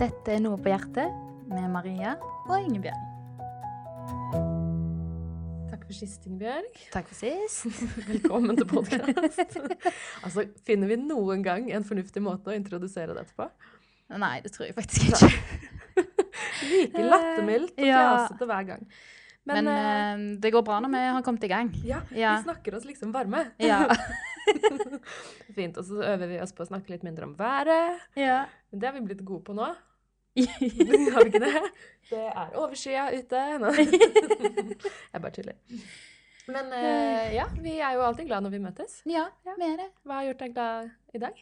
Dette er Noe på hjertet med Maria og Ingebjørg. Takk for sist, Ingebjørg. Takk for sist. Velkommen til podkast. altså, finner vi noen gang en fornuftig måte å introdusere dette på? Nei, det tror jeg faktisk ikke. Like lattermildt og Ja. fjasete hver gang. Men, Men uh, det går bra når vi har kommet i gang. ja, ja. vi snakker oss liksom varme. Ja. Fint. Og så øver vi oss på å snakke litt mindre om været. ja. Det har vi blitt gode på nå. har vi ikke det? Det er overskya ute. Jeg bare tuller. Men uh, ja, vi er jo alltid glad når vi møtes. ja, vi er det. Hva har gjort deg glad i dag?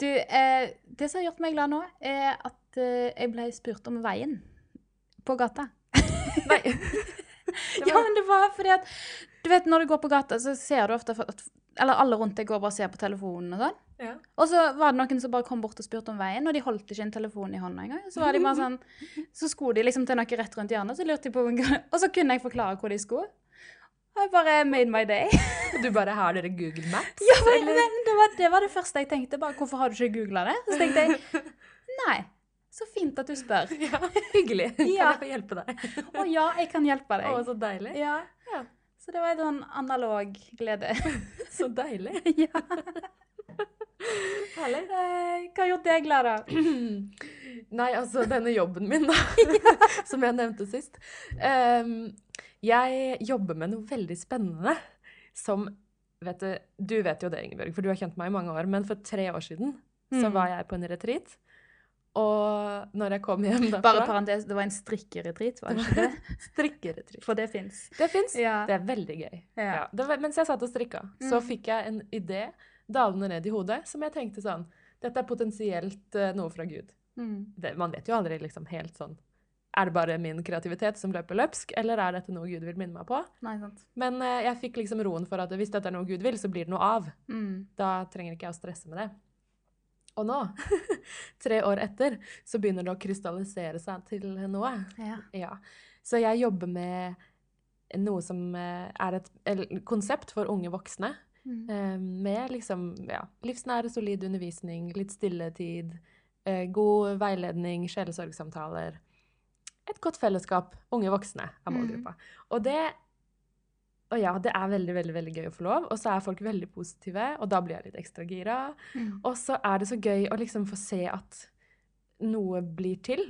Du, eh, det som har gjort meg glad nå, er at eh, jeg ble spurt om veien på gata. Nei. Var... Ja, men det var fordi at Du vet, når du går på gata, så ser du ofte at Eller alle rundt deg går bare og ser på telefonen og sånn. Ja. Og så var det noen som bare kom bort og spurte om veien, og de holdt ikke en telefon i hånda engang. Så var de bare sånn Så skulle de liksom til noe rett rundt hjørnet, så lurte de på Og så kunne jeg forklare hvor de skulle. Og jeg bare made my day. Og du bare har dere Google Maps? Ja, men, det, var, det var det første jeg tenkte. Bare, hvorfor har du ikke googla det? Så tenkte jeg nei, så fint at du spør. Ja, hyggelig. Kan Ja. jeg få hjelpe deg? Å ja, jeg kan hjelpe deg. Å, så deilig. Ja. Ja. Så det var en sånn analog glede. Så deilig. ja. Herlig. Eh, Hva har gjort deg glad, da? Nei, altså denne jobben min, da, som jeg nevnte sist. Um, jeg jobber med noe veldig spennende som vet du, du vet jo det, Ingebjørg, for du har kjent meg i mange år, men for tre år siden så Mm. var jeg på en retreat. Og når jeg kom hjem derfra Bare parentes, det var en strikkeretreat, var det ikke det? Strikkeretreat. For det fins. Det fins. Ja. Det er veldig gøy. Ja. Ja. Var, mens jeg satt og strikka, så Mm. fikk jeg en idé dalende ned i hodet som jeg tenkte sånn Dette er potensielt uh, noe fra Gud. Mm. Det, man vet jo aldri liksom helt sånn Er det bare min kreativitet som løper løpsk, eller er dette noe Gud vil minne meg på? Nei, sant. Men uh, jeg fikk liksom roen for at hvis dette er noe Gud vil, så blir det noe av. Mm. Da trenger ikke jeg å stresse med det. Og nå, tre år etter, så begynner det å krystallisere seg til noe. Ja. Ja. Så jeg jobber med noe som eh, er et et konsept for unge voksne. Mm. eh, Med liksom ja, livsnære, solid undervisning, litt stilletid, eh, god veiledning, sjelesorgsamtaler. Et godt fellesskap. Unge voksne er Mm. målgruppa. Og det og ja, det er veldig veldig, veldig gøy å få lov. Og så er folk veldig positive, og da blir jeg litt ekstra gira. Mm. Og så er det så gøy å liksom få se at noe blir til.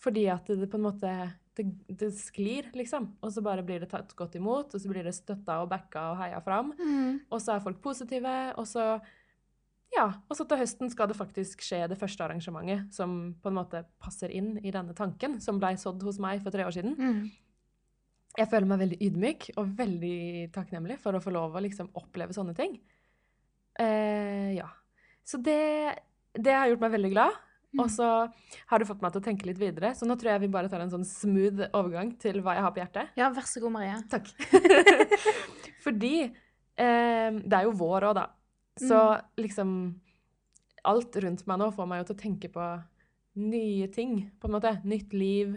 Fordi at det på en måte det, det sklir, liksom. Og så bare blir det tatt godt imot, og så blir det støtta og backa og heia fram. Mm. Og så er folk positive, og så Ja. Og så til høsten skal det faktisk skje det første arrangementet som på en måte passer inn i denne tanken, som blei sådd hos meg for tre år siden. Mm. Jeg føler meg veldig ydmyk og veldig takknemlig for å få lov å liksom oppleve sånne ting. Eh, ja. Så det, det har gjort meg veldig glad. Mm. Og så har det fått meg til å tenke litt videre. Så nå tror jeg vi bare tar en sånn smooth overgang til hva jeg har på hjertet. Ja, vær så god, Maria. Takk. Fordi eh, det er jo vår òg, da. Så liksom Alt rundt meg nå får meg jo til å tenke på nye ting, på en måte. Nytt liv,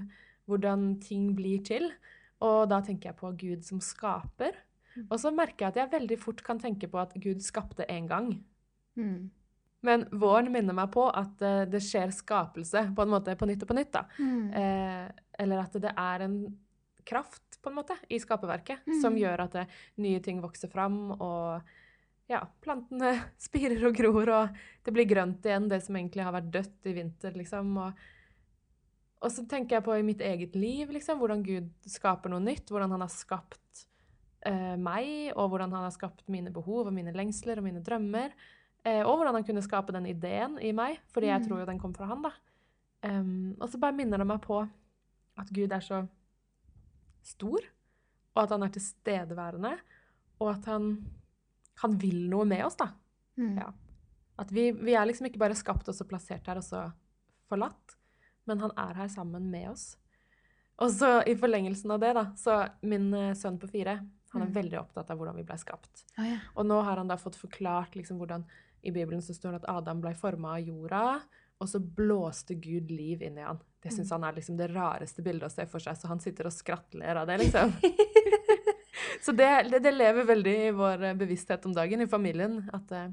hvordan ting blir til. Og da tenker jeg på Gud som skaper. Mm. Og så merker jeg at jeg veldig fort kan tenke på at Gud skapte én gang. Mm. Men våren minner meg på at eh, det skjer skapelse på en måte på nytt og på nytt. da. Mm. Eh, eller at det er en kraft på en måte i skaperverket Mm. som gjør at det, nye ting vokser fram, og ja, plantene spirer og gror, og det blir grønt igjen, det som egentlig har vært dødt i vinter, liksom. Og, og så tenker jeg på i mitt eget liv, liksom, hvordan Gud skaper noe nytt, hvordan han har skapt eh, meg, og hvordan han har skapt mine behov og mine lengsler og mine drømmer. Eh, og hvordan han kunne skape den ideen i meg, fordi jeg Mm. tror jo den kom fra han, da. Um, og så bare minner det meg på at Gud er så stor, og at han er tilstedeværende, og at han, han vil noe med oss, da. Mm. Ja. At vi, vi er liksom ikke bare skapt og så plassert her og så forlatt, men han er her sammen med oss. Og så i forlengelsen av det, da, så min eh, sønn på fire, han er Mm. veldig opptatt av hvordan vi ble skapt. Å, ja. Og nå har han da fått forklart liksom hvordan i Bibelen så står det at Adam ble forma av jorda, og så blåste Gud liv inn i han. Det syns han er liksom det rareste bildet å se for seg, så han sitter og skrattler av det, liksom. så det, det, det lever veldig i vår eh, bevissthet om dagen, i familien, at uh,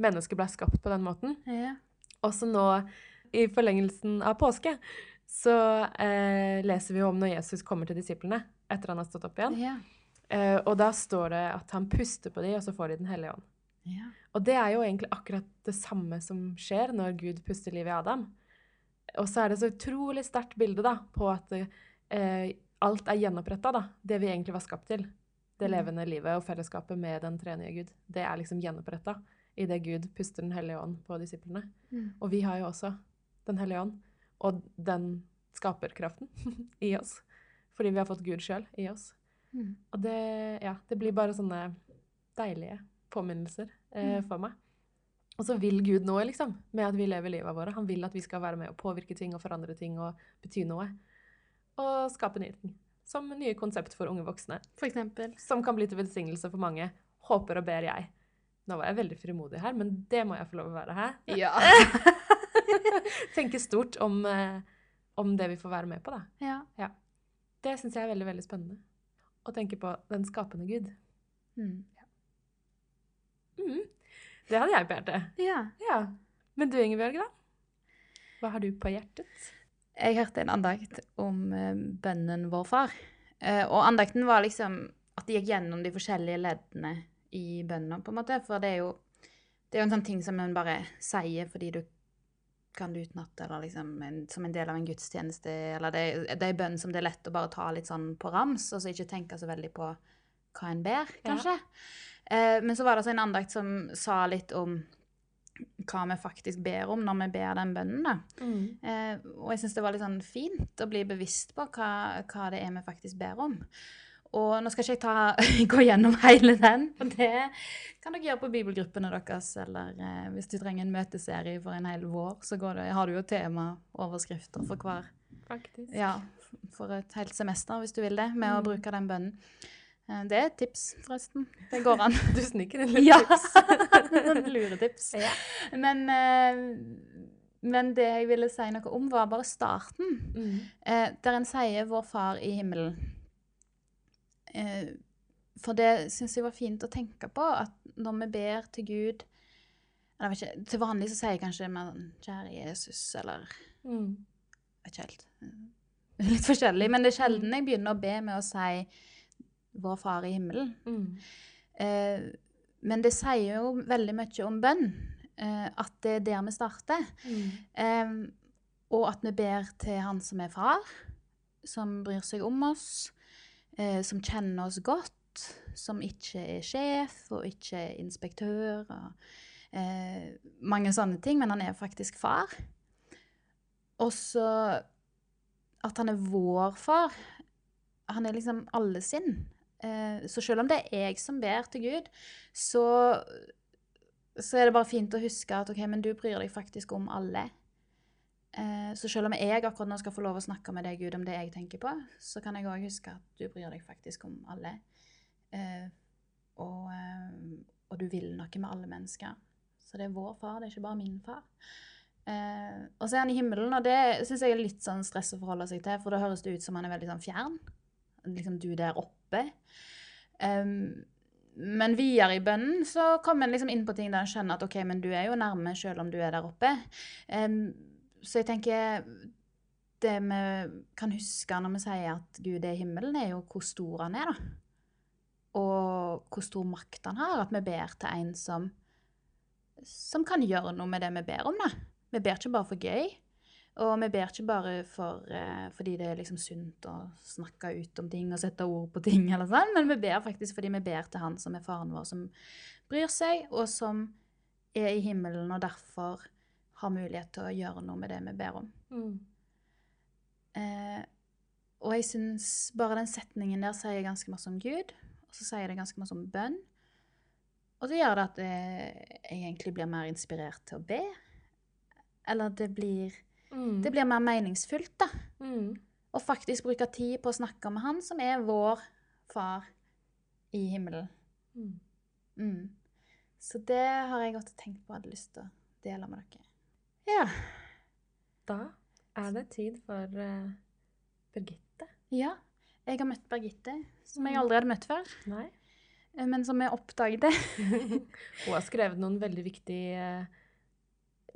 mennesket ble skapt på den måten. Ja. Også nå i forlengelsen av påske, så eh, leser vi jo om når Jesus kommer til disiplene etter han har stått opp igjen. Ja. Eh, og da står det at han puster på dem, og så får de Den hellige ånd. Ja. Og det er jo egentlig akkurat det samme som skjer når Gud puster liv i Adam. Og så er det så utrolig sterkt bilde da, på at eh, alt er gjenoppretta, da. Det vi egentlig var skapt til. Det Mm. levende livet og fellesskapet med den tredje Gud. Det er liksom gjenoppretta idet Gud puster Den hellige ånd på disiplene. Mm. Og vi har jo også Den hellige ånd og den skaperkraften i oss. Fordi vi har fått Gud sjøl i oss. Mm. Og det, ja, det blir bare sånne deilige påminnelser eh, Mm. for meg. Og så vil Gud noe, liksom, med at vi lever livet våre. Han vil at vi skal være med og påvirke ting og forandre ting og bety noe. Og skape nye ting. Som nye konsept for unge voksne. For eksempel. Som kan bli til velsignelse for mange. Håper og ber jeg. Nå var jeg veldig frimodig her, men det må jeg få lov å være her. Ja. Tenke stort om, eh, om det vi får være med på, da. ja. Det syns jeg er veldig, veldig spennende. Å tenke på den skapende Gud. Mm. Mm. Det hadde jeg på hjertet. ja. Ja. Men du, Ingebjørg, da? Hva har du på hjertet? Jeg hørte en andakt om eh, bønnen Vår Far. Eh, og andakten var liksom at de gikk gjennom de forskjellige leddene i bønnen, på en måte. For det er jo, det er jo en sånn ting som en bare sier fordi du kan du utenat, eller liksom en, som en del av en gudstjeneste. Eller det, det er en bønn som det er lett å bare ta litt sånn på rams, og så ikke tenke så veldig på hva en ber, Ja. Eh, men så var det altså en andakt som sa litt om hva vi faktisk ber om når vi ber den bønnen. da. Eh, og jeg syns det var litt sånn fint å bli bevisst på hva, hva det er vi faktisk ber om. Og nå skal ikke jeg ta, gå gjennom hele den, for det kan dere gjøre på bibelgruppene deres. Eller eh, hvis du trenger en møteserie for en hel vår, så går det, har du jo temaoverskrifter for hver. Faktisk. Ja, for et helt semester, hvis du vil det, med å Mm. bruke den bønnen. Eh, det er et tips, forresten. Det går an. Du sniker en litt Ja! tips. Luretips. Ja. Men, eh, men det jeg ville si noe om, var bare starten. Mm. Eh, der en sier 'Vår Far i himmelen'. Eh, for det syns jeg var fint å tenke på, at når vi ber til Gud eller, ikke, Til vanlig så sier jeg kanskje mer 'Kjære Jesus', eller Mm. vet ikke helt. Litt forskjellig, men det er sjelden jeg begynner å be med å si 'Vår Far i himmelen'. Mm. Eh, men det sier jo veldig mye om bønn. Eh, at det er der vi starter. Mm. Eh, og at vi ber til Han som er far, som bryr seg om oss, eh, som kjenner oss godt, som ikke er sjef og ikke er inspektør. og eh, Mange sånne ting, men han er faktisk far. Og så at han er vår far. Han er liksom alle sin. Eh, så selv om det er jeg som ber til Gud, så, så er det bare fint å huske at ok, men du bryr deg faktisk om alle. Eh, så selv om jeg akkurat nå skal få lov å snakke med deg, Gud, om det jeg tenker på, så kan jeg òg huske at du bryr deg faktisk om alle. Eh, og, eh, og du vil noe med alle mennesker. Så det er vår far, det er ikke bare min far. Og så er han i himmelen, og det syns jeg er litt sånn stress å forholde seg til, for da høres det ut som han er veldig sånn fjern. Liksom du der oppe. Men videre i bønnen så kommer en liksom inn på ting der en skjønner at ok, men du er jo nærme selv om du er der oppe. Så jeg tenker Det vi kan huske når vi sier at Gud er i himmelen, er jo hvor stor han er, da. Og hvor stor makt han har. At vi ber til en som, som kan gjøre noe med det vi ber om, da. Vi ber ikke bare for gøy. Og vi ber ikke bare for, eh, fordi det er liksom sunt å snakke ut om ting og sette ord på ting, eller sånn, men vi ber faktisk fordi vi ber til Han som er faren vår, som bryr seg, og som er i himmelen, og derfor har mulighet til å gjøre noe med det vi ber om. Mm. Eh, og jeg syns bare den setningen der sier ganske masse om Gud, og så sier det ganske masse om bønn. Og så gjør det at eh, jeg egentlig blir mer inspirert til å be. Eller det blir, Mm. det blir mer meningsfullt, da. Mm. Å faktisk bruke tid på å snakke med Han som er vår far i himmelen. Mm. Mm. Så det har jeg godt tenkt på og hadde lyst til å dele med dere. Ja. Da er det tid for uh, Birgitte. ja. Jeg har møtt Birgitte, som jeg Mm. aldri hadde møtt før. Nei. eh, Men som jeg oppdaget. Hun har skrevet noen veldig viktige eh,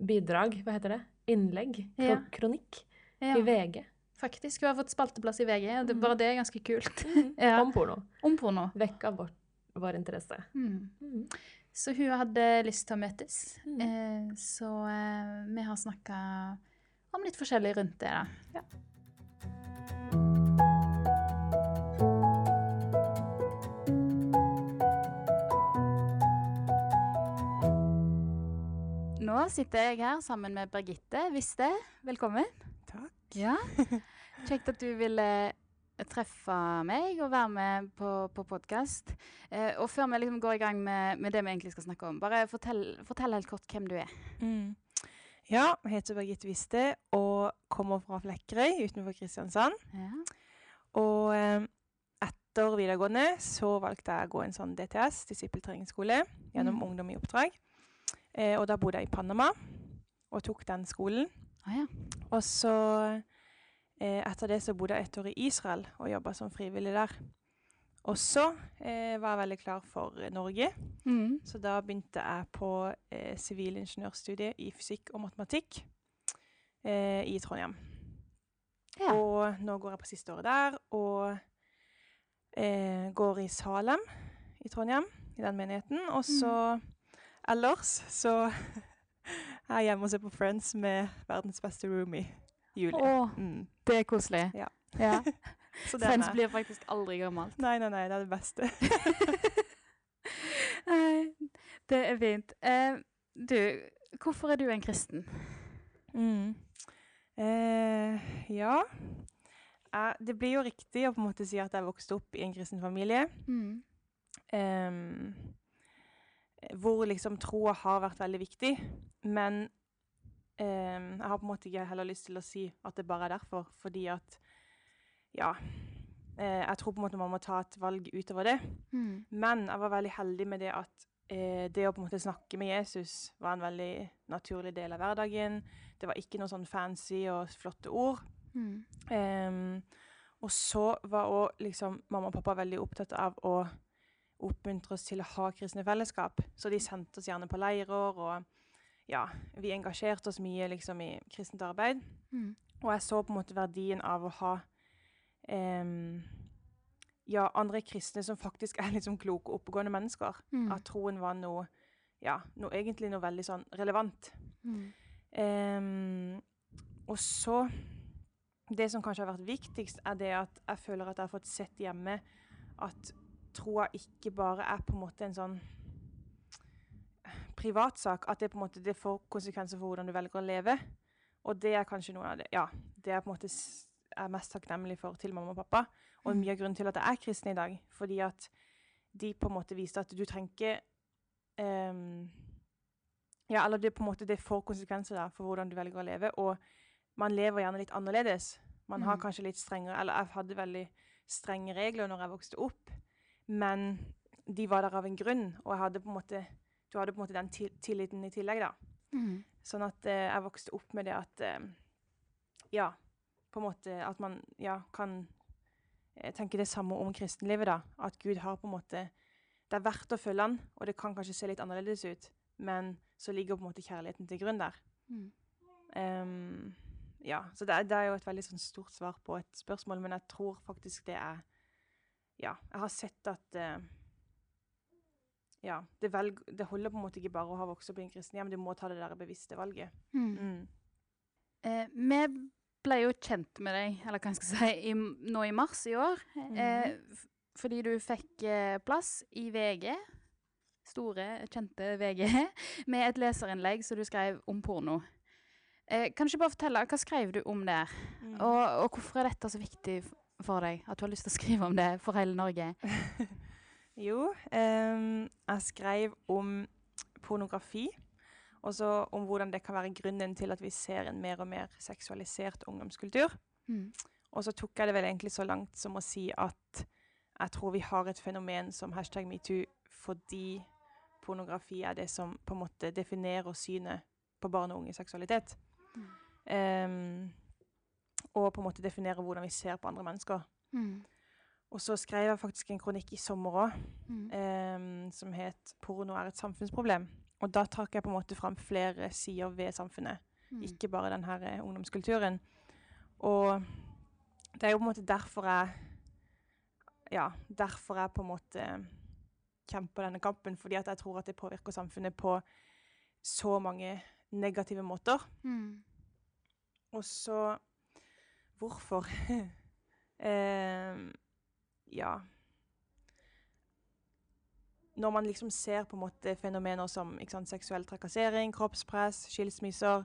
bidrag, hva heter det? innlegg, kro Ja. kronikk, Ja, i VG. faktisk. Hun har fått spalteplass i VG, og det, Mm. bare det er ganske kult. Ja. Om porno. Om porno. Vekka vår, vår interesse. Mm. Så hun hadde lyst til å møtes. Mm. Eh, så eh, vi har snakka om litt forskjellig rundt det, da. Ja. Nå sitter jeg her sammen med Birgitte Viste. Velkommen. Takk. Ja. Kjekt at du ville treffe meg og være med på, på podkast. Eh, og før vi liksom går i gang med, med det vi egentlig skal snakke om, bare fortell, fortell helt kort hvem du er. Mm. Ja, jeg heter Birgitte Wiste og kommer fra Flekkerøy utenfor Kristiansand. Ja. Og eh, etter videregående så valgte jeg å gå en sånn DTS, disippeltreningsskole, gjennom Mm. Ungdom i oppdrag. Eh, og da bodde jeg i Panama og tok den skolen. Ah, ja. Og så etter det så bodde jeg et år i Israel og jobba som frivillig der. Og så eh, var jeg veldig klar for eh, Norge. Mm. Så da begynte jeg på eh, i fysikk og matematikk eh, i Trondheim. ja. Og nå går jeg på siste året der, og eh, går i Salem i Trondheim, i den menigheten. Og så ellers så er jeg hjemme og ser på Friends med verdens beste roomie, Julie. Åh, Mm. det er koselig. Ja. ja. Friends blir faktisk aldri gammelt. Nei, nei, nei, det er det beste. Det er fint. Eh, du, hvorfor er du en kristen? Mm. Eh, ja Eh, Det blir jo riktig å på en måte si at jeg vokste opp i en kristen familie. Mm. em, hvor liksom troa har vært veldig viktig. Men em, jeg har på en måte ikke heller lyst til å si at det bare er derfor. Fordi at Ja. eh, jeg tror på en måte man må ta et valg utover det. Mm. Men jeg var veldig heldig med det at eh, det å på en måte snakke med Jesus var en veldig naturlig del av hverdagen. Det var ikke noe sånn fancy og flotte ord. Mm. Em, og så var òg liksom mamma og pappa veldig opptatt av å oppmuntre oss til å ha kristne fellesskap. Så de sendte oss gjerne på leirer, og ja, vi engasjerte oss mye liksom i kristent arbeid. Mm. Og jeg så på en måte verdien av å ha um, ja, andre kristne som faktisk er liksom kloke oppegående mennesker. Mm. At troen var noe, ja, noe egentlig noe veldig sånn relevant. Mm. Um, og så Det som kanskje har vært viktigst, er det at jeg føler at jeg har fått sett hjemme at troa ikke bare er på en måte en sånn privatsak. At det på en måte det får konsekvenser for hvordan du velger å leve. Og det er kanskje noe av det Ja, det er på en måte er mest takknemlig for til mamma og pappa. Og Mm. mye av grunnen til at jeg er kristen i dag. Fordi at de på en måte viste at du trenger ikke um, ja, eller det på en måte det får konsekvenser da, for hvordan du velger å leve. Og man lever gjerne litt annerledes. Man har Mm. kanskje litt strengere Eller jeg hadde veldig strenge regler når jeg vokste opp, men de var der av en grunn. Og jeg hadde på en måte Du hadde på en måte den ti- tilliten i tillegg, da. Mm. Sånn at eh, jeg vokste opp med det at eh, Ja, på en måte at man ja, kan eh, tenke det samme om kristenlivet, da. At Gud har på en måte Det er verdt å følge han, og det kan kanskje se litt annerledes ut, men så ligger på en måte kjærligheten til grunn der. Mm. Um, ja, så det er, det er jo et veldig sånn stort svar på et spørsmål, men jeg tror faktisk det er Ja, jeg har sett at eh, Ja, det, velg, det holder på en måte ikke bare å ha vokst opp i en kristen hjem, du må ta det der bevisste valget. Mm. Mm. Eh, vi ble jo kjent med deg, eller hva jeg skal si, i, nå i mars i år. Eh, fordi du fikk eh, plass i VG, store, kjente VG, med et leserinnlegg som du skrev om porno. Eh, kan du ikke bare fortelle, hva skrev du om der? Mm. Og, og hvorfor er dette så viktig for deg, at du har lyst til å skrive om det for hele Norge? Jo, jeg skrev om pornografi. Og så om hvordan det kan være grunnen til at vi ser en mer og mer seksualisert ungdomskultur. Mm. Og så tok jeg det vel egentlig så langt som å si at jeg tror vi har et fenomen som hashtag metoo fordi pornografi er det som på en måte definerer synet på barn og unges seksualitet. Mm. Um, og på en måte definerer hvordan vi ser på andre mennesker. Mm. Og så skrev jeg faktisk en kronikk i sommer òg Mm. em, som het 'Porno er et samfunnsproblem'. Og da trakk jeg på en måte fram flere sider ved samfunnet. Mm. ikke bare den her eh, ungdomskulturen. Og det er jo på en måte derfor jeg Ja, derfor jeg på en måte kjemper denne kampen. Fordi at jeg tror at det påvirker samfunnet på så mange negative måter. Mm. Og så Hvorfor? eh, ja Når man liksom ser på en måte fenomener som sant, seksuell trakassering, kroppspress, skilsmisser,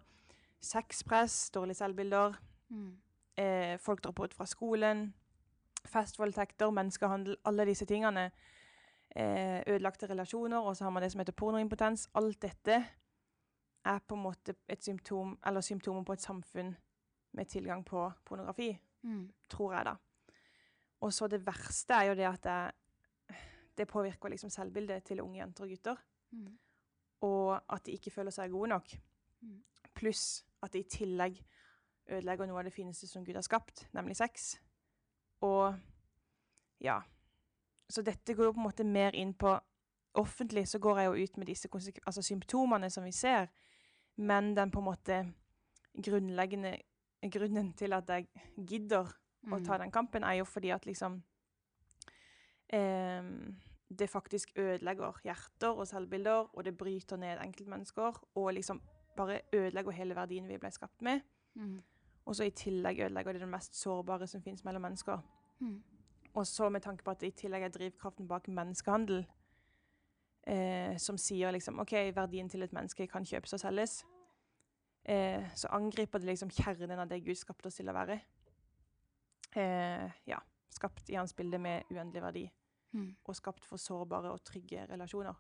sexpress, dårlige selvbilder, Mm. eh, folk dropper ut fra skolen, festvoldtekter, menneskehandel, alle disse tingene. Eh, ødelagte relasjoner, og så har man det som heter pornoimpotens. Alt dette er på en måte et symptom, eller symptomer på et samfunn med tilgang på pornografi, Mm. tror jeg, da. Og så det verste er jo det at det, det påvirker liksom selvbildet til unge jenter og gutter. Mm. Og at de ikke føler seg gode nok. Mm. Pluss at det i tillegg ødelegger noe av det fineste som Gud har skapt, nemlig sex. Og ja. Så dette går jo på en måte mer inn på Offentlig så går jeg jo ut med disse altså symptomene som vi ser, men den på en måte grunnleggende grunnen til at jeg gidder å Mm. ta den kampen, er jo fordi at liksom eh, Det faktisk ødelegger hjerter og selvbilder, og det bryter ned enkeltmennesker, og liksom bare ødelegger hele verdien vi ble skapt med. Mm. Og så i tillegg ødelegger det det mest sårbare som finnes mellom mennesker. Mm. Og så med tanke på at det i tillegg er drivkraften bak menneskehandel, eh, som sier liksom OK, verdien til et menneske kan kjøpes og selges, eh, så angriper det liksom kjernen av det Gud skapte oss til å være. Eh, ja. Skapt i hans bilde med uendelig verdi, Mm. og skapt for sårbare og trygge relasjoner.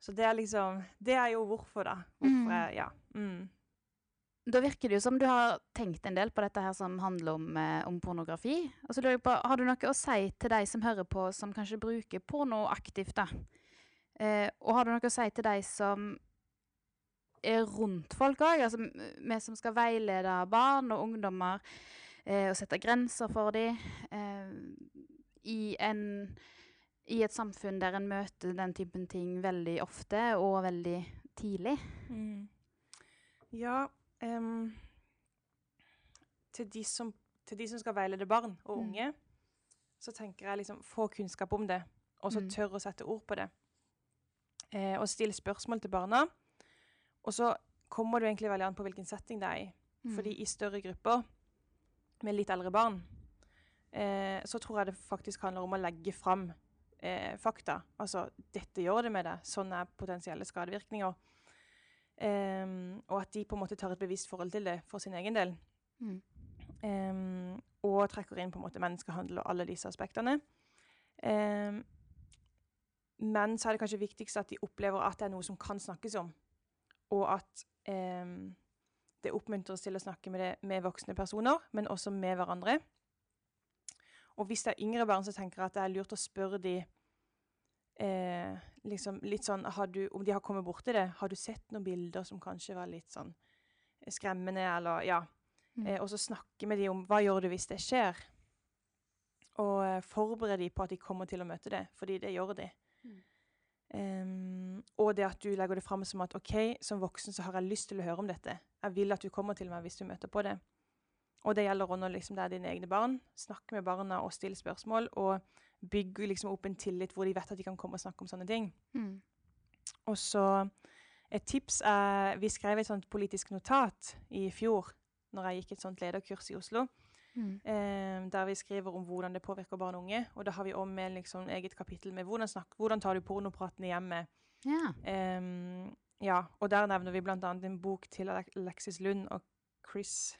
Så det er liksom Det er jo hvorfor, da. Hvorfor Mm. jeg, ja. Mm. Da virker det jo som du har tenkt en del på dette her som handler om, eh, om pornografi. Og så lurer jeg på, Har du noe å si til de som hører på, som kanskje bruker porno aktivt? da? Eh, og har du noe å si til de som er rundt folk òg? Altså vi som skal veilede barn og ungdommer eh, og sette grenser for dem. Eh, i, en, I et samfunn der en møter den typen ting veldig ofte og veldig tidlig. Mm. Ja um, til, de som, til de som skal veilede barn og Mm. unge, så tenker jeg liksom få kunnskap om det, og så Mm. tørre å sette ord på det. Eh, og stille spørsmål til barna. Og så kommer du egentlig veldig an på hvilken setting det er i. Mm. Fordi i større grupper med litt eldre barn, eh, så tror jeg det faktisk handler om å legge fram eh, fakta. Altså 'dette gjør det med deg', sånn er potensielle skadevirkninger. Em, og at de på en måte tar et bevisst forhold til det for sin egen del. Mm. Um, og trekker inn på en måte menneskehandel og alle disse aspektene. Um, men så er det kanskje viktigst at de opplever at det er noe som kan snakkes om. Og at em, det oppmuntres til å snakke med, det, med voksne personer, men også med hverandre. Og hvis det er yngre barn, så tenker jeg at det er lurt å spørre de eh, liksom litt sånn har du, Om de har kommet borti det, har du sett noen bilder som kanskje var litt sånn skremmende, eller ja. Mm. Eh, og så snakke med de om hva gjør du hvis det skjer. Og eh, forberede de på at de kommer til å møte det, fordi det gjør de. Mm. Em, og det at du legger det fram som at OK, som voksen så har jeg lyst til å høre om dette. Jeg vil at du kommer til meg hvis du møter på det. Og det gjelder også når liksom, det er dine egne barn. Snakk med barna og still spørsmål. Og bygg liksom opp en tillit hvor de vet at de kan komme og snakke om sånne ting. Mm. Og så et tips er Vi skrev et sånt politisk notat i fjor når jeg gikk et sånt lederkurs i Oslo. Mm. Eh, der vi skriver om hvordan det påvirker barn og unge. Og da har vi òg med liksom eget kapittel med hvordan, snak, hvordan tar du pornopraten i hjemmet. Ja. Eh, ja, og der nevner vi bl.a. en bok til Alexis Lund og Chris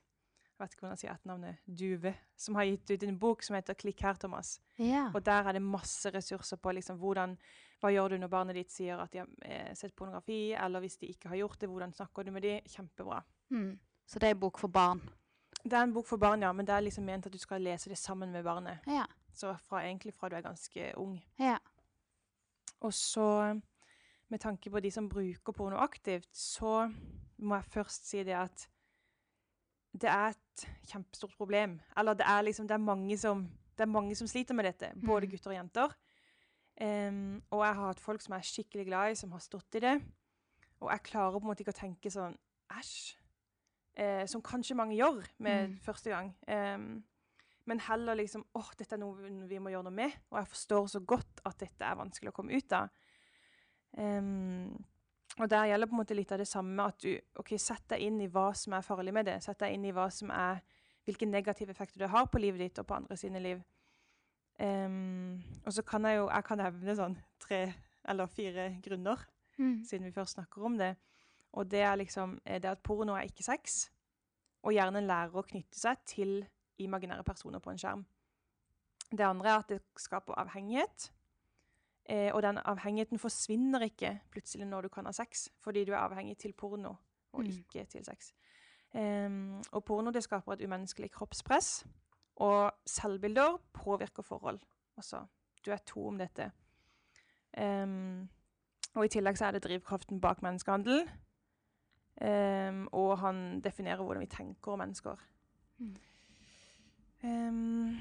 jeg vet ikke hvordan jeg sier etternavnet, Duve, som har gitt ut en bok som heter 'Klikk her, Thomas'. ja. Og der er det masse ressurser på liksom, hvordan, hva gjør du når barnet ditt sier at de har eh, sett pornografi, eller hvis de ikke har gjort det, hvordan snakker du med de? Kjempebra. Mm. Så det er bok for barn. Det er en bok for barn, ja, men det er liksom ment at du skal lese det sammen med barnet. Ja. Så fra, egentlig fra du er ganske ung. Ja. Og så, med tanke på de som bruker porno aktivt, så må jeg først si det at det er et kjempestort problem. Eller det er liksom, det er mange som, det er mange som sliter med dette, både Mm. gutter og jenter. Um, og jeg har hatt folk som jeg er skikkelig glad i, som har stått i det. Og jeg klarer på en måte ikke å tenke sånn Æsj. Eh, som kanskje mange gjør med Mm. første gang. Um, men heller liksom åh, dette er noe vi- vi må gjøre noe med, og jeg forstår så godt at dette er vanskelig å komme ut av. Um, og der gjelder på en måte litt av det samme, at du ok, sett deg inn i hva som er farlig med det. Sett deg inn i hva som er, hvilke negative effekter det har på livet ditt og på andre sine liv. Um, og så kan jeg jo jeg kan nevne sånn tre eller fire grunner Mm. siden vi først snakker om det. Og det er liksom eh, det at porno er ikke sex, og hjernen lærer å knytte seg til imaginære personer på en skjerm. Det andre er at det skaper avhengighet. Eh, og den avhengigheten forsvinner ikke plutselig når du kan ha sex, fordi du er avhengig til porno og Mm. ikke til sex. Em, og porno det skaper et umenneskelig kroppspress, og selvbilder påvirker forhold. Altså, du er to om dette. Em, og i tillegg så er det drivkraften bak menneskehandel. Em, og han definerer hvordan vi tenker om mennesker. Mm. Em,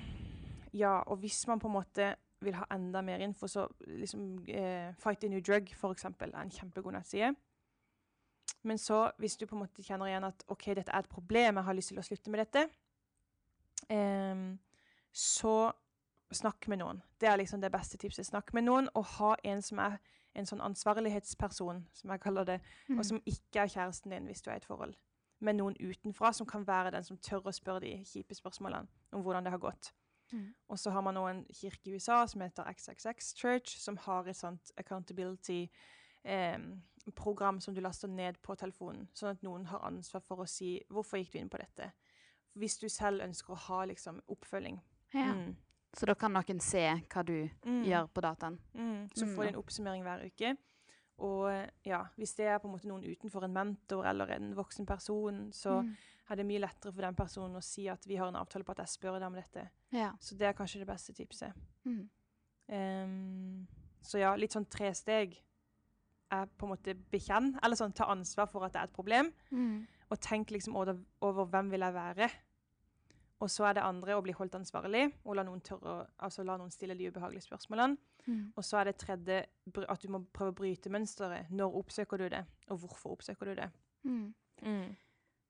ja, og hvis man på en måte vil ha enda mer info, så liksom uh, Fight a New Drug for eksempel, er en kjempegod nettside. Men så, hvis du på en måte kjenner igjen at ok, dette er et problem, jeg har lyst til å slutte med dette, um, så snakk med noen. Det er liksom det beste tipset. Snakk med noen, og ha en som er en sånn ansvarlighetsperson, som jeg kaller det, Mm. og som ikke er kjæresten din hvis du er i et forhold. Men noen utenfra som kan være den som tør å spørre de kjipe spørsmålene om hvordan det har gått. Mm. Og så har man nå en kirke i USA som heter XXX Church, som har et sånt accountability-program som du laster ned på telefonen, sånn at noen har ansvar for å si 'Hvorfor gikk du inn på dette?' Hvis du selv ønsker å ha liksom, oppfølging. Ja. Mm. Så da kan noen se hva du Mm. gjør på dataen. Mm. Så Mm. får de en oppsummering hver uke. Og ja, hvis det er på en måte noen utenfor en mentor eller en voksen person, så Mm. er det mye lettere for den personen å si at vi har en avtale på at jeg spør deg om dette. Ja. Så det er kanskje det beste tipset. Mm. Um, så ja, litt sånn tre steg er på en måte bekjenn, eller sånn ta ansvar for at det er et problem, Mm. og tenk liksom over, over hvem vil jeg være. Og så er det andre å bli holdt ansvarlig, og la noen, tørre, altså la noen stille de ubehagelige spørsmålene. Mm. Og så er det tredje at du må prøve å bryte mønsteret. Når oppsøker du det, og hvorfor oppsøker du det? Mm. Mm.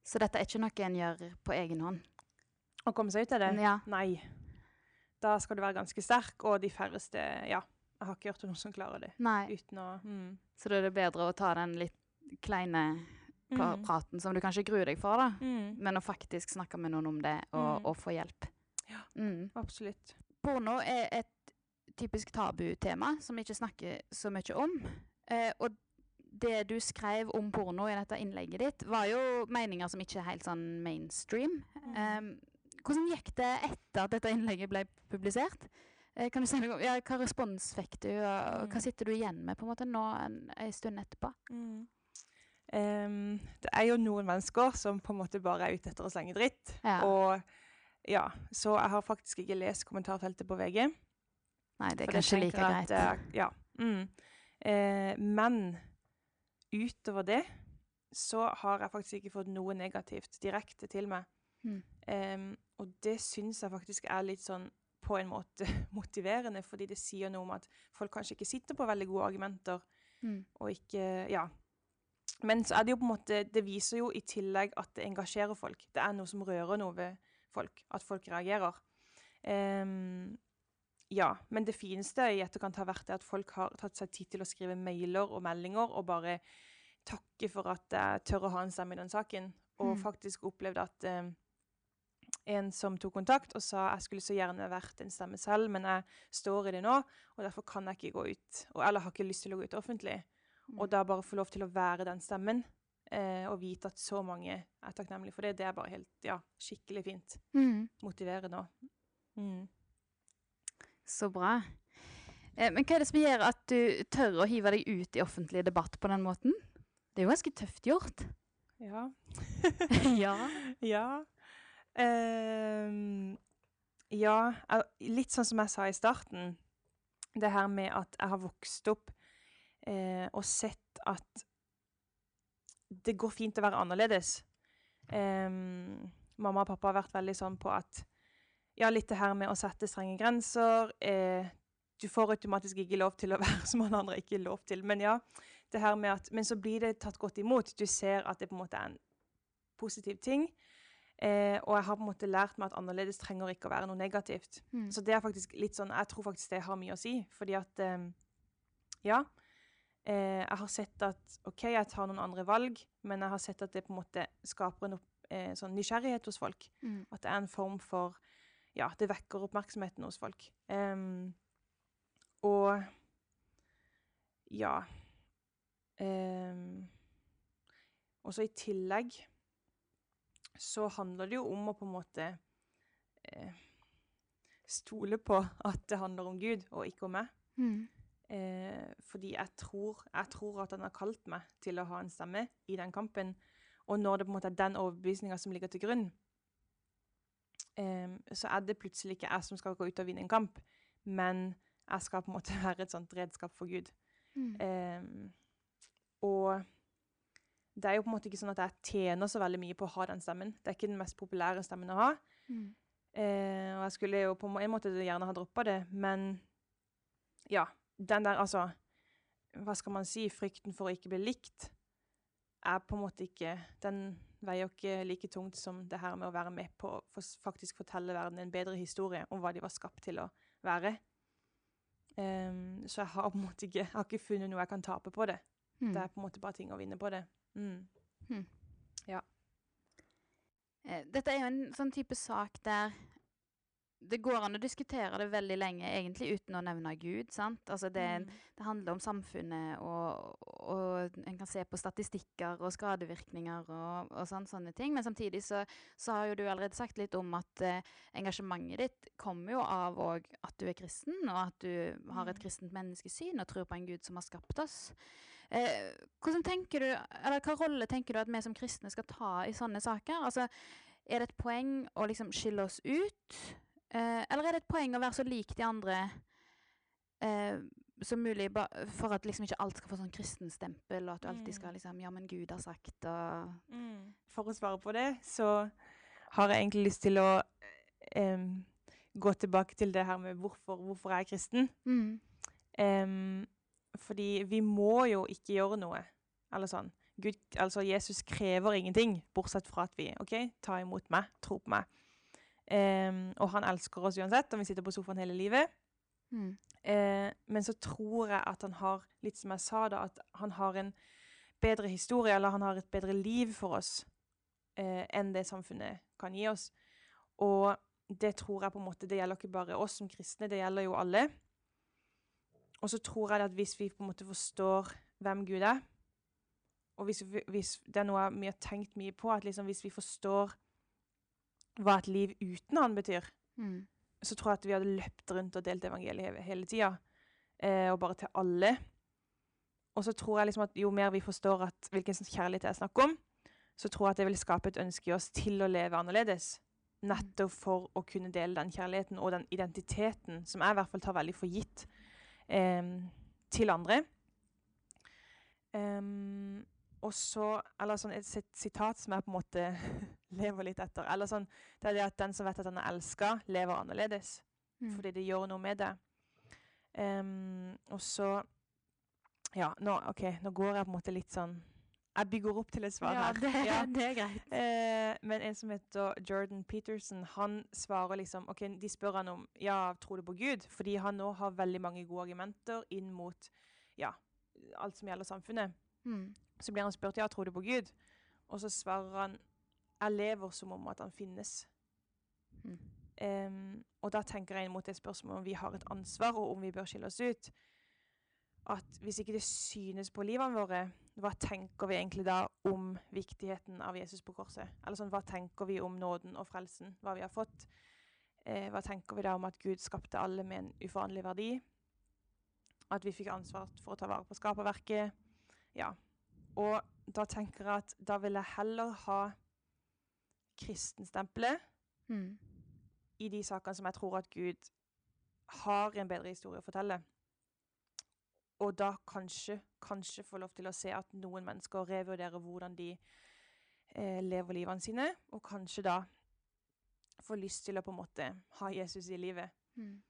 Så dette er ikke noe en gjør på egen hånd? Å komme seg ut av det? Ja. Nei. Da skal du være ganske sterk, og de færreste Ja, jeg har ikke hørt noen som klarer det Nei. å mm. Så da er det bedre å ta den litt kleine pra Mm. praten som du kanskje gruer deg for, da. Mm. Men å faktisk snakke med noen om det, og, Mm. og få hjelp. Ja. Mm. Absolutt. Porno er et typisk tabutema som vi ikke snakker så mye om. Eh, og det du skrev om porno i dette innlegget ditt, var jo meninger som ikke er helt sånn mainstream. Um, hvordan gikk det etter at dette innlegget ble publisert? Eh, kan du si noe om ja, Hva respons fikk du, og, og hva sitter du igjen med på en måte nå en, en stund etterpå? Mm. Em, det er jo noen mennesker som på en måte bare er ute etter å slenge dritt. Ja. Og ja, så jeg har faktisk ikke lest kommentarfeltet på VG. Nei, det er kanskje like at, greit. eh, ja. Mm. Uh, men utover det så har jeg faktisk ikke fått noe negativt direkte til meg. Mm. Um, og det syns jeg faktisk er litt sånn på en måte motiverende, fordi det sier noe om at folk kanskje ikke sitter på veldig gode argumenter, Mm. og ikke Ja. Men så er det jo på en måte Det viser jo i tillegg at det engasjerer folk. Det er noe som rører noe ved folk. At folk reagerer. Um, ja. Men det fineste i etterkant har vært det at folk har tatt seg tid til å skrive mailer og meldinger og bare takke for at jeg tør å ha en stemme i den saken. Og Mm. faktisk opplevd at um, en som tok kontakt og sa jeg skulle så gjerne vært en stemme selv, men jeg står i det nå, og derfor kan jeg ikke gå ut, og, eller har ikke lyst til å gå ut offentlig. Og da bare få lov til å være den stemmen, eh, og vite at så mange er takknemlige for det, det er bare helt, ja, skikkelig fint. Mm. Motiverende òg. Mm. Så bra. Eh, men hva er det som gjør at du tør å hive deg ut i offentlig debatt på den måten? Det er jo ganske tøft gjort. Ja. ja. ja. Uh, ja, litt sånn som jeg sa i starten. Det her med at jeg har vokst opp eh, og sett at det går fint å være annerledes. Eh, mamma og pappa har vært veldig sånn på at ja, litt det her med å sette strenge grenser. Eh, du får automatisk ikke lov til å være som alle andre ikke er lov til. Men ja, det her med at, men så blir det tatt godt imot. Du ser at det på en måte er en positiv ting. Eh, og jeg har på en måte lært meg at annerledes trenger ikke å være noe negativt. Mm. Så det er faktisk litt sånn Jeg tror faktisk det har mye å si. Fordi at eh, Ja. Eh, jeg har sett at OK, jeg tar noen andre valg, men jeg har sett at det på en måte skaper en opp, eh, sånn nysgjerrighet hos folk. Mm. At det er en form for Ja, det vekker oppmerksomheten hos folk. Um, og Ja. Um, og så i tillegg så handler det jo om å på en måte eh, stole på at det handler om Gud og ikke om meg. Mm. Eh, fordi jeg tror, jeg tror at han har kalt meg til å ha en stemme i den kampen. Og når det på en måte er den overbevisninga som ligger til grunn, eh, så er det plutselig ikke jeg som skal gå ut og vinne en kamp, men jeg skal på en måte være et sånt redskap for Gud. Mm. Eh, og det er jo på en måte ikke sånn at jeg tjener så veldig mye på å ha den stemmen. Det er ikke den mest populære stemmen å ha. Mm. Eh, og jeg skulle jo på en måte gjerne ha droppa det, men ja. Den der, altså Hva skal man si? Frykten for å ikke bli likt er på en måte ikke Den veier ikke like tungt som det her med å være med på å faktisk fortelle verden en bedre historie om hva de var skapt til å være. Um, så jeg har på en måte ikke, jeg har ikke funnet noe jeg kan tape på det. Mm. Det er på en måte bare ting å vinne på det. Mm. Eh, Dette er jo en sånn type sak der det går an å diskutere det veldig lenge, egentlig uten å nevne Gud. sant? Altså det, Mm. det handler om samfunnet, og, og en kan se på statistikker og skadevirkninger og, og sånne, sånne ting. Men samtidig så, så har jo du allerede sagt litt om at eh, engasjementet ditt kommer jo av òg at du er kristen, og at du har et Mm. kristent menneskesyn og tror på en Gud som har skapt oss. Eh, hvordan tenker du, eller Hva rolle tenker du at vi som kristne skal ta i sånne saker? Altså, Er det et poeng å liksom skille oss ut? Eh, eller er det et poeng å være så lik de andre eh, som mulig, ba for at liksom ikke alt skal få sånn kristenstempel, og at du alltid Mm. skal liksom Ja, men Gud har sagt, og For å svare på det, så har jeg egentlig lyst til å eh, gå tilbake til det her med hvorfor, hvorfor jeg er kristen. mm. Em, fordi vi må jo ikke gjøre noe. Eller sånn. Gud, altså Jesus krever ingenting, bortsett fra at vi OK, ta imot meg, tro på meg. Em, og han elsker oss uansett, om vi sitter på sofaen hele livet. Mm. Uh, men så tror jeg at han har, litt som jeg sa da, at han har en bedre historie, eller han har et bedre liv for oss uh, enn det samfunnet kan gi oss. Og det tror jeg på en måte, det gjelder ikke bare oss som kristne, det gjelder jo alle. Og så tror jeg at hvis vi på en måte forstår hvem Gud er, og hvis, vi, hvis det er noe vi har tenkt mye på, at liksom hvis vi forstår hva et liv uten han betyr, Mm. så tror jeg at vi hadde løpt rundt og delt evangeliet hele, tida. Eh, og bare til alle. Og så tror jeg liksom at jo mer vi forstår at hvilken kjærlighet det er snakk om, så tror jeg at det vil skape et ønske i oss til å leve annerledes. Nettopp for å kunne dele den kjærligheten og den identiteten som jeg i hvert fall tar veldig for gitt eh, til andre. Em, og så, eller sånn et sitat som jeg på en måte lever litt etter. Eller sånn, det er det at den som vet at han er elska, lever annerledes. Mm. Fordi det gjør noe med det. Um, og så Ja, nå, OK, nå går jeg på en måte litt sånn Jeg bygger opp til et svar Ja, her. det, Ja. det er greit. Eh, men en som heter Jordan Peterson, han svarer liksom ok, De spør han om ja, tror du på Gud, fordi han nå har veldig mange gode argumenter inn mot ja, alt som gjelder samfunnet. Mm. Så blir han spurt ja, tror du på Gud, og så svarer han jeg lever som om at han finnes. Mm. Um, og da tenker jeg inn mot det spørsmålet om vi har et ansvar, og om vi bør skille oss ut. At hvis ikke det synes på livene våre, hva tenker vi egentlig da om viktigheten av Jesus på korset? Eller sånn, hva tenker vi om nåden og frelsen, hva vi har fått? Eh, hva tenker vi da om at Gud skapte alle med en uforanderlig verdi? At vi fikk ansvar for å ta vare på skaperverket? Ja. Og da tenker jeg at da vil jeg heller ha kristenstempelet Mm. i de sakene som jeg tror at Gud har en bedre historie å fortelle. Og da kanskje, kanskje få lov til å se at noen mennesker revurderer hvordan de eh, lever livene sine, og kanskje da få lyst til å på en måte ha Jesus i livet, Mm.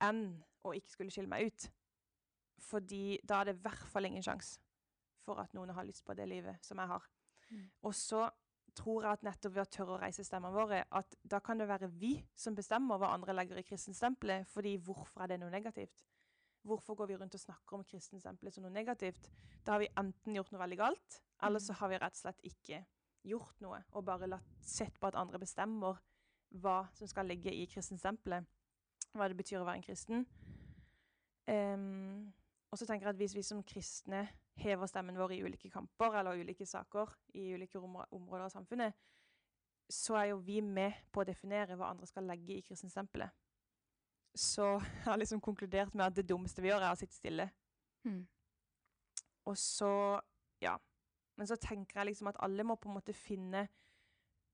enn å ikke skulle skille meg ut. Fordi da er det i hvert fall ingen sjanse for at noen har lyst på det livet som jeg har. Mm. Og så tror jeg at nettopp ved å tørre å reise stemmene våre, at da kan det være vi som bestemmer hva andre legger i kristenstempelet. fordi hvorfor er det noe negativt? Hvorfor går vi rundt og snakker om kristenstempelet som noe negativt? Da har vi enten gjort noe veldig galt, eller så har vi rett og slett ikke gjort noe, og bare latt, sett på at andre bestemmer hva som skal ligge i kristenstempelet. Hva det betyr å være en kristen. Um, og så tenker jeg at hvis vi som kristne hever stemmen vår i ulike kamper eller ulike saker i ulike områder av samfunnet, så er jo vi med på å definere hva andre skal legge i kristenstempelet. Så jeg har liksom konkludert med at det dummeste vi gjør, er å sitte stille. Mm. Og så Ja. Men så tenker jeg liksom at alle må på en måte finne,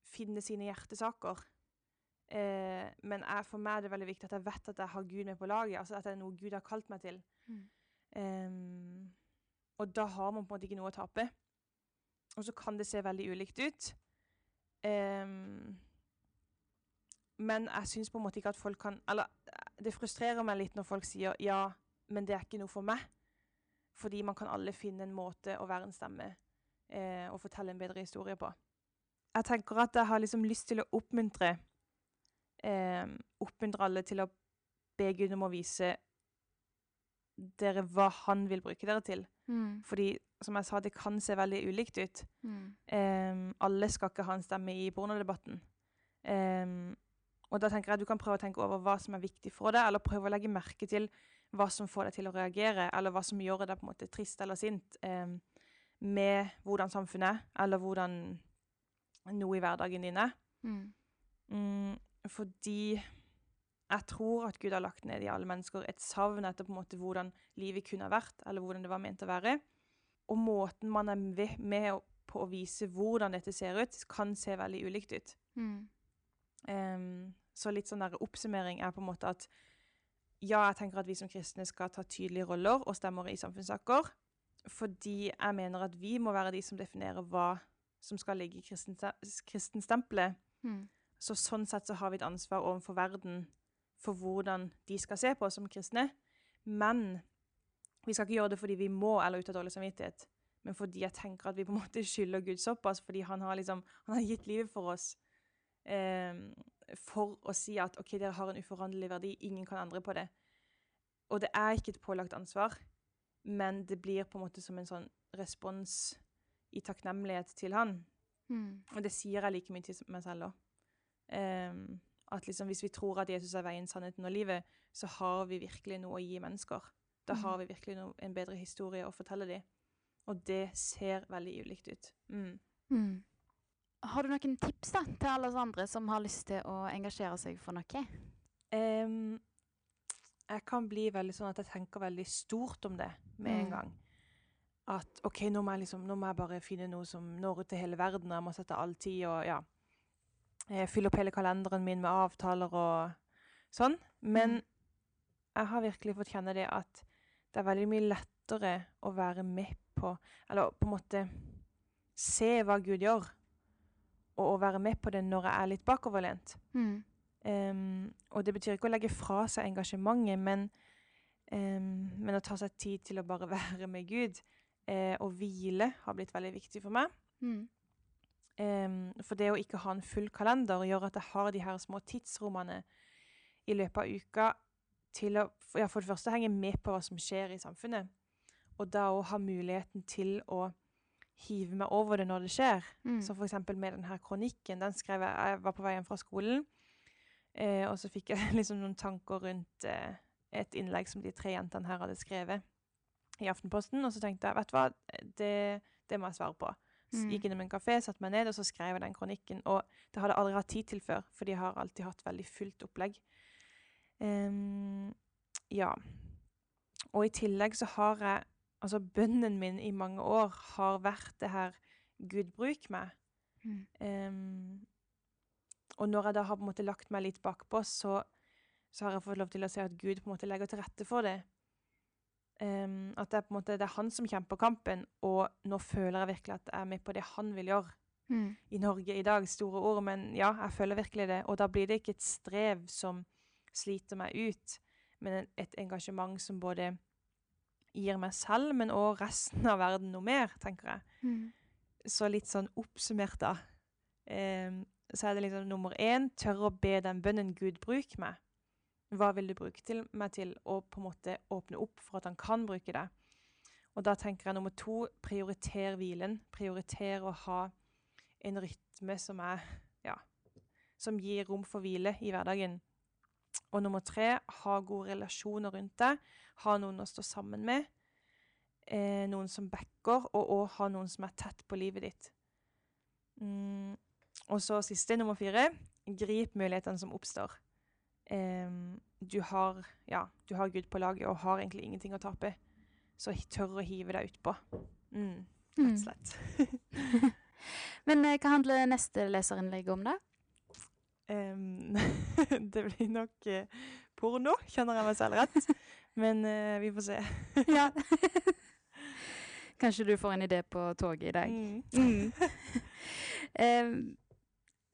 finne sine hjertesaker. Eh, men jeg, for meg er det veldig viktig at jeg vet at jeg har Gud med på laget. altså At det er noe Gud har kalt meg til. Mm. Um, og da har man på en måte ikke noe å tape. Og så kan det se veldig ulikt ut. Um, men jeg syns på en måte ikke at folk kan Eller det frustrerer meg litt når folk sier ja, men det er ikke noe for meg. Fordi man kan alle finne en måte å være en stemme eh, og fortelle en bedre historie på. Jeg tenker at jeg har liksom lyst til å oppmuntre eh, Oppmuntre alle til å be Gud om å vise dere hva han vil bruke dere til. Mm. Fordi, som jeg sa, det kan se veldig ulikt ut. Mm. Um, alle skal ikke ha en stemme i pornodebatten. Um, og da tenker jeg at du kan prøve å tenke over hva som er viktig for deg, eller prøve å legge merke til hva som får deg til å reagere, eller hva som gjør deg på en måte trist eller sint um, med hvordan samfunnet er, eller hvordan noe i hverdagen din er. Mm. Mm, fordi jeg tror at Gud har lagt ned i alle mennesker et savn etter på en måte hvordan livet kunne ha vært, eller hvordan det var ment å være. Og måten man er med på å vise hvordan dette ser ut, kan se veldig ulikt ut. Mm. Um, så litt sånn der oppsummering er på en måte at ja, jeg tenker at vi som kristne skal ta tydelige roller og stemmer i samfunnssaker. Fordi jeg mener at vi må være de som definerer hva som skal ligge i kristenstempelet. Mm. Så sånn sett så har vi et ansvar overfor verden for hvordan de skal se på oss som kristne. Men vi skal ikke gjøre det fordi vi må eller ut av dårlig samvittighet, men fordi jeg tenker at vi på en måte skylder Gud såpass, fordi han har, liksom, han har gitt livet for oss. Eh, for å si at OK, dere har en uforanderlig verdi, ingen kan endre på det. Og det er ikke et pålagt ansvar, men det blir på en måte som en sånn respons i takknemlighet til han. Mm. Og det sier jeg like mye til meg selv òg. Um, at liksom, hvis vi tror at Jesus er veien, sannheten og livet, så har vi virkelig noe å gi mennesker. Da Mhm. har vi virkelig noe, en bedre historie å fortelle dem. Og det ser veldig ulikt ut. Mm. Mm. Har du noen tips da, til alle oss andre som har lyst til å engasjere seg for noe? Um, jeg kan bli veldig sånn at jeg tenker veldig stort om det med en Mm. gang. At OK, nå må, jeg liksom, nå må jeg bare finne noe som når ut til hele verden, og jeg må sette all tid og ja. Eh, Fylle opp hele kalenderen min med avtaler og sånn. Men Mm. jeg har virkelig fått kjenne det at det er veldig mye lettere å være med på Eller på en måte se hva Gud gjør, og å være med på det når jeg er litt bakoverlent. Mm. Um, og det betyr ikke å legge fra seg engasjementet, men, um, men å ta seg tid til å bare være med Gud. Uh, og hvile har blitt veldig viktig for meg. Mm. Um, for det å ikke ha en full kalender gjør at jeg har de her små tidsrommene i løpet av uka til å ja, for det første henge med på hva som skjer i samfunnet. Og da òg ha muligheten til å hive meg over det når det skjer. Mm. Så for eksempel med denne kronikken. Den skrev jeg Jeg var på vei hjem fra skolen, eh, og så fikk jeg liksom noen tanker rundt eh, et innlegg som de tre jentene her hadde skrevet i Aftenposten. Og så tenkte jeg vet du hva, det, det må jeg svare på. Så Mm. gikk innom en kafé, satte meg ned, og så skrev jeg den kronikken. Og det hadde jeg aldri hatt tid til før, fordi jeg har alltid hatt veldig fullt opplegg. Um, ja. Og i tillegg så har jeg Altså, bønnen min i mange år har vært det her Gud, bruk meg. Mm. Um, og når jeg da har på en måte lagt meg litt bakpå, så, så har jeg fått lov til å se at Gud på en måte legger til rette for det. Ehm, at det er måte det er han som kjemper kampen, og nå føler jeg virkelig at jeg er med på det han vil gjøre Mm. i Norge i dag. Store ord, men ja, jeg føler virkelig det. Og da blir det ikke et strev som sliter meg ut, men et engasjement som både gir meg selv, men òg resten av verden noe mer, tenker jeg. Mm. Så litt sånn oppsummert, da. Um, så er det liksom nummer én tørre å be den bønnen Gud bruk meg. Hva vil du bruke til, meg til? å på en måte åpne opp for at han kan bruke det. Og da tenker jeg nummer to prioriter hvilen. Prioriter å ha en rytme som er ja, som gir rom for hvile i hverdagen. Og nummer tre ha gode relasjoner rundt deg. Ha noen å stå sammen med. Eh, noen som backer, og òg ha noen som er tett på livet ditt. Mm. Og så siste, nummer fire. Grip mulighetene som oppstår. Eh, du, har, ja, du har Gud på laget og har egentlig ingenting å tape. Så tør å hive deg utpå. Mm, rett og slett. Men eh, hva handler neste leserinnlegg om, da? Um, det blir nok uh, porno, kjenner jeg meg selv rett. Men uh, vi får se. ja. Kanskje du får en idé på toget i dag. Mm. um,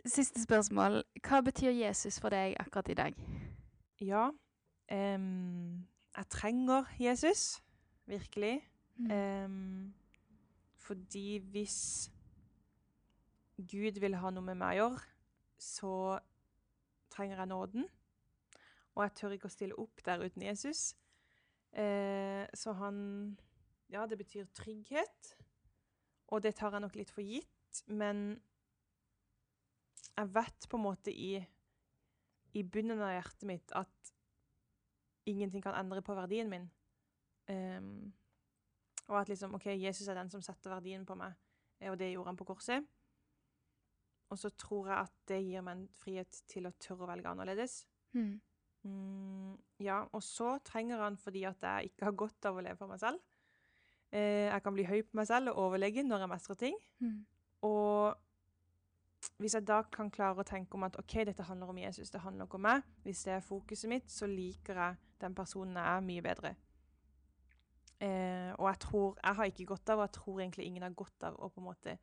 siste spørsmål. Hva betyr Jesus for deg akkurat i dag? Ja, um, jeg trenger Jesus. Virkelig. Mm. fordi hvis Gud vil ha noe med meg å gjøre, så trenger jeg nåden. Og jeg tør ikke å stille opp der uten Jesus. Eh, så han Ja, det betyr trygghet. Og det tar jeg nok litt for gitt, men jeg vet på en måte i, i bunnen av hjertet mitt at ingenting kan endre på verdien min. Um, og at liksom OK, Jesus er den som setter verdien på meg, og det gjorde han på korset. Og så tror jeg at det gir meg en frihet til å tørre å velge annerledes. Mm. Mm, ja, og så trenger han fordi at jeg ikke har godt av å leve for meg selv. Eh, jeg kan bli høy på meg selv og overlegen når jeg mestrer ting. Mm. Og hvis jeg da kan klare å tenke om at OK, dette handler om Jesus, det handler ikke om meg, hvis det er fokuset mitt, så liker jeg den personen jeg er, mye bedre. Eh, og jeg tror Jeg har ikke godt av, og jeg tror egentlig ingen har godt av å på en måte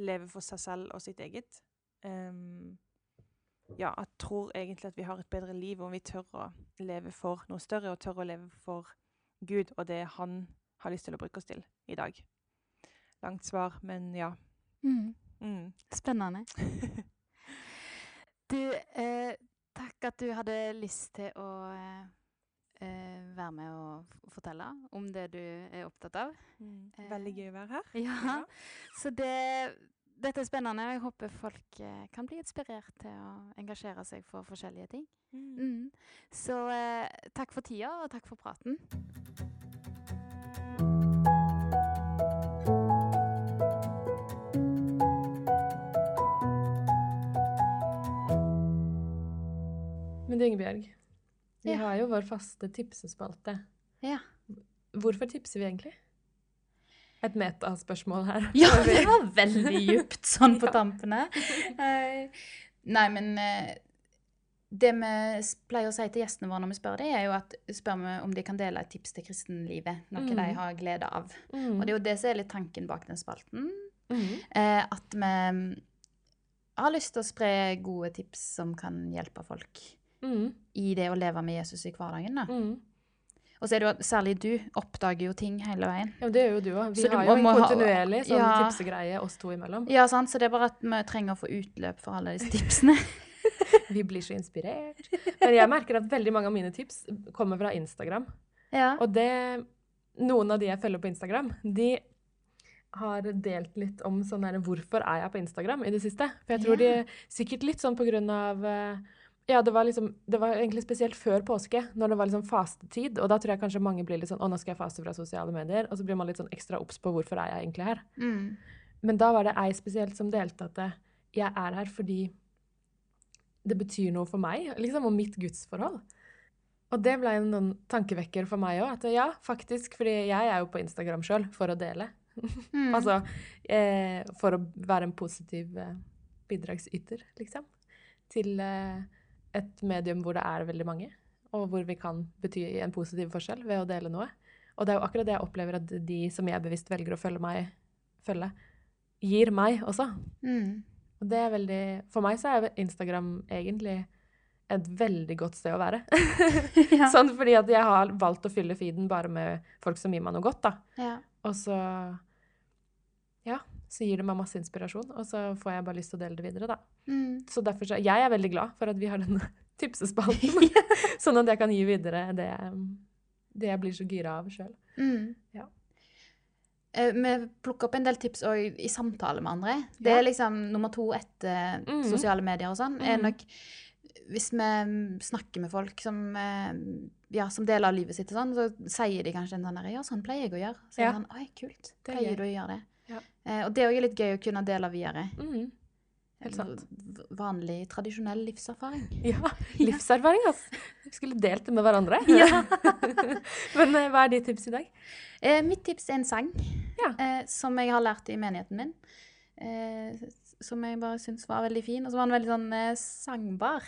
leve for seg selv og sitt eget. Um, ja, jeg tror egentlig at vi har et bedre liv om vi tør å leve for noe større, og tør å leve for Gud og det han har lyst til å bruke oss til i dag. Langt svar, men ja. Mm. Mm. Spennende. du, eh, takk at du hadde lyst til å eh, eh være med og fortelle om det du er opptatt av. Mm. Veldig gøy å være her. Ja, ja. Så det dette er spennende, og jeg håper folk eh, kan bli inspirert til å engasjere seg for forskjellige ting. Mm. Mm. Så eh, takk for tida, og takk for praten. Men du Ingebjørg, vi ja. har jo vår faste tipsespalte. Ja. Hvorfor tipser vi egentlig? et metaspørsmål her. Ja, det var veldig djupt sånn på tampene. Uh, nei, men uh, det vi pleier å si til gjestene våre når vi spør dem, er jo at spør vi om de kan dele et tips til kristenlivet. Noe mm. de har glede av. Mm. Og det er jo det som er litt tanken bak den spalten. Mm. Uh, at vi har lyst til å spre gode tips som kan hjelpe folk mm. i det å leve med Jesus i hverdagen. da. Mm. Og så er det jo særlig du oppdager jo ting hele veien. Ja, Det gjør jo du òg. Vi har jo en kontinuerlig sånn ja, tipsegreie oss to imellom. Ja, sant. Så det er bare at vi trenger å få utløp for alle disse tipsene. vi blir så inspirert. Men jeg merker at veldig mange av mine tips kommer fra Instagram. Ja. Og det Noen av de jeg følger på Instagram, de har delt litt om sånn her Hvorfor er jeg på Instagram i det siste? For jeg tror ja. de Sikkert litt sånn på grunn av uh, ja, det var, liksom, det var egentlig spesielt før påske, når det var liksom fastetid. Og da tror jeg kanskje mange blir litt sånn Å, nå skal jeg faste fra sosiale medier. Og så blir man litt sånn ekstra obs på hvorfor er jeg egentlig her. Mm. Men da var det ei spesielt som delte at jeg er her fordi det betyr noe for meg, liksom, og mitt gudsforhold. Og det ble en noen tankevekker for meg òg. At ja, faktisk, fordi jeg er jo på Instagram sjøl for å dele. Mm. altså eh, for å være en positiv eh, bidragsyter, liksom. Til eh, et medium hvor det er veldig mange, og hvor vi kan bety en positiv forskjell ved å dele noe. Og det er jo akkurat det jeg opplever at de som jeg bevisst velger å følge meg, følge, gir meg også. Mm. Og det er veldig For meg så er Instagram egentlig et veldig godt sted å være. ja. Sånn fordi at jeg har valgt å fylle feeden bare med folk som gir meg noe godt, da. Ja. Og så Ja. Så gir det meg masse inspirasjon, og så får jeg bare lyst til å dele det videre, da. Mm. Så derfor så, jeg er veldig glad for at vi har denne tipsespalten, sånn at jeg kan gi videre det, det jeg blir så gira av sjøl. Mm. Ja. Eh, Vi plukker opp en del tips òg i samtale med andre. Det er liksom nummer to etter mm. sosiale medier og sånn. er Mhm. nok Hvis vi mm, snakker med folk som, eh, ja, som deler av livet sitt, og sånn, så sier de kanskje en sånn Ja, sånn pleier jeg å gjøre. Så er Ja. det sånn Oi, kult. Er Pleier du å gjøre det? Eh, og det er også litt gøy å kunne dele videre. Mm. Helt sant. Vanlig, tradisjonell livserfaring. Ja, livserfaring, altså. Vi skulle delt det med hverandre. Ja. Men eh, hva er ditt tips i dag? Eh, mitt tips er en sang Ja. eh, som jeg har lært i menigheten min. Eh, som jeg bare syns var veldig fin. Og så var den veldig sånn eh, sangbar.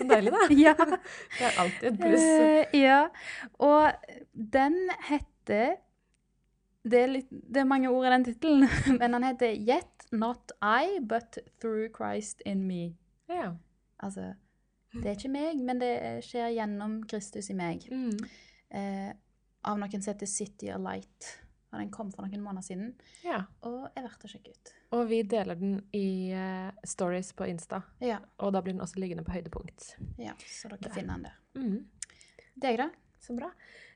Så deilig, da. ja. Det er alltid et pluss. Eh, ja. Og den heter det er, litt, det er mange ord i den tittelen, men den heter 'Yet not I, but through Christ in me'. Ja. Altså, det er ikke meg, men det skjer gjennom Kristus i meg. Mm. Eh, av noen som heter City of Light. Og den kom for noen måneder siden, ja. og er verdt å sjekke ut. Og vi deler den i uh, stories på Insta. Ja, Og da blir den også liggende på høydepunkt. ja så dere Der. finner den der. Mm. Deg, da? Så bra.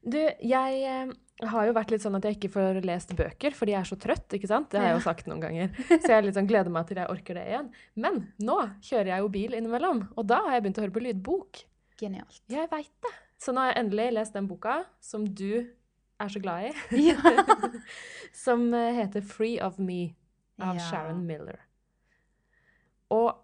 Du, jeg eh, har jo vært litt sånn at jeg ikke får lest bøker, fordi jeg er så trøtt, ikke sant? Det har jeg jo sagt noen ganger. Så jeg sånn gleder meg til jeg orker det igjen. Men nå kjører jeg jo bil innimellom, og da har jeg begynt å høre på lydbok. Genialt. Jeg veit det. Så nå har jeg endelig lest den boka som du er så glad i, Ja. som eh, heter 'Free of Me' av Ja. Sharon Miller. Og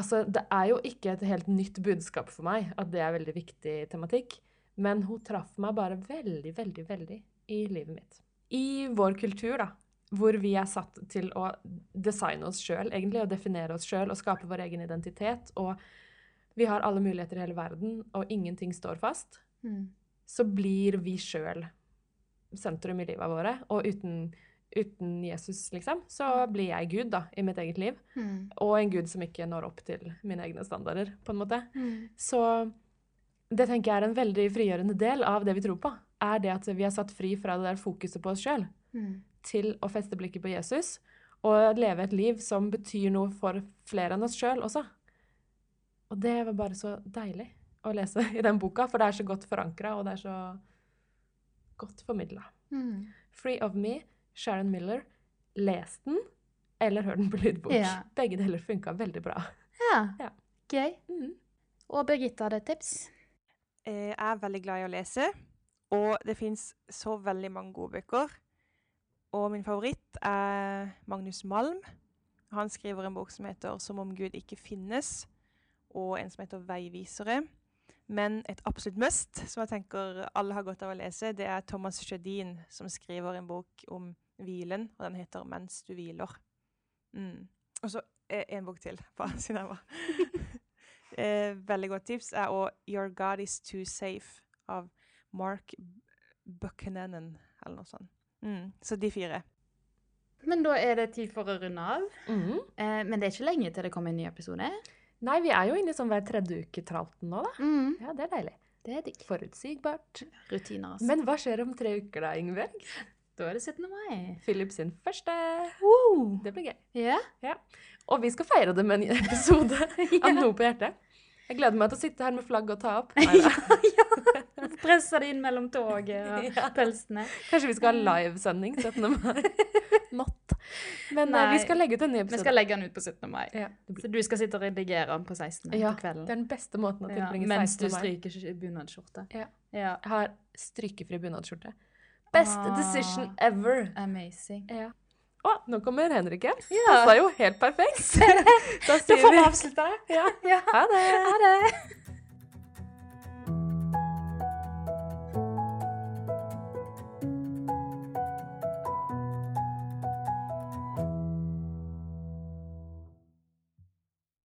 altså, det er jo ikke et helt nytt budskap for meg at det er veldig viktig tematikk, men hun traff meg bare veldig, veldig, veldig i livet mitt. I vår kultur, da, hvor vi er satt til å designe oss sjøl, egentlig, og definere oss sjøl og skape vår egen identitet, og vi har alle muligheter i hele verden, og ingenting står fast, Mm. så blir vi sjøl sentrum i livet våre. Og uten, uten Jesus, liksom, så blir jeg Gud da, i mitt eget liv. Mm. Og en Gud som ikke når opp til mine egne standarder, på en måte. Mm. Så det tenker jeg er en veldig frigjørende del av det vi tror på. Er det at vi er satt fri fra det der fokuset på oss sjøl, Mm. til å feste blikket på Jesus. Og leve et liv som betyr noe for flere enn oss sjøl også. Og det var bare så deilig å lese i den boka, for det er så godt forankra, og det er så godt formidla. Mm. Free of Me, Sharon Miller. Les den, eller hør den på lydbok. Ja. Begge deler funka veldig bra. Ja. Ja. Gøy. Mm. Og Birgitte hadde et tips. Eh, Jeg er veldig glad i å lese, og det fins så veldig mange gode bøker. Og min favoritt er Magnus Malm. Han skriver en bok som heter 'Som om Gud ikke finnes', og en som heter 'Veivisere'. Men et absolutt must, som jeg tenker alle har godt av å lese, det er Thomas Sjødin, som skriver en bok om hvilen, og den heter 'Mens du hviler'. Mm. Og så eh, en bok til, bare siden jeg var eh, Veldig godt tips er òg 'Your God Is Too Safe' av Mark Buchanan, eller noe sånt. Mm. Så de fire. Men da er det tid for å runde av. Mm. Eh, men det er ikke lenge til det kommer en ny episode. Nei, vi er jo inne i sånn hver tredje uke-tralten nå, da. Mm. Ja, det er deilig. Det er digg. Forutsigbart. Rutiner, altså. Men hva skjer om tre uker da, Ingebjørg? Da er det 17. mai. Philip sin første. Wow. Det blir gøy. Ja. Og vi skal feire det med en episode yeah. av Noe på hjertet. Jeg gleder meg til å sitte her med flagg og ta opp. Ja, Presse det inn mellom toget og Ja. pølsene. Kanskje vi skal ha livesending 17. mai. Not. Men eh, Nei. vi skal legge ut en ny episode. Vi skal legge den ut på 17. mai. ja. Så du skal sitte og redigere den på 16. Ja, på kvelden. det er den beste måten å Ja, mai mens du stryker sk- bunadsskjorte. Ja. ja. Jeg har strykefri bunadsskjorte. Best Ah. decision ever. Amazing. Ja. Å, nå kommer Henrik igjen. Ja. Passa jo helt perfekt. Da Da sier får vi vi avslutte det. ja. Ja. ha det. Ha det.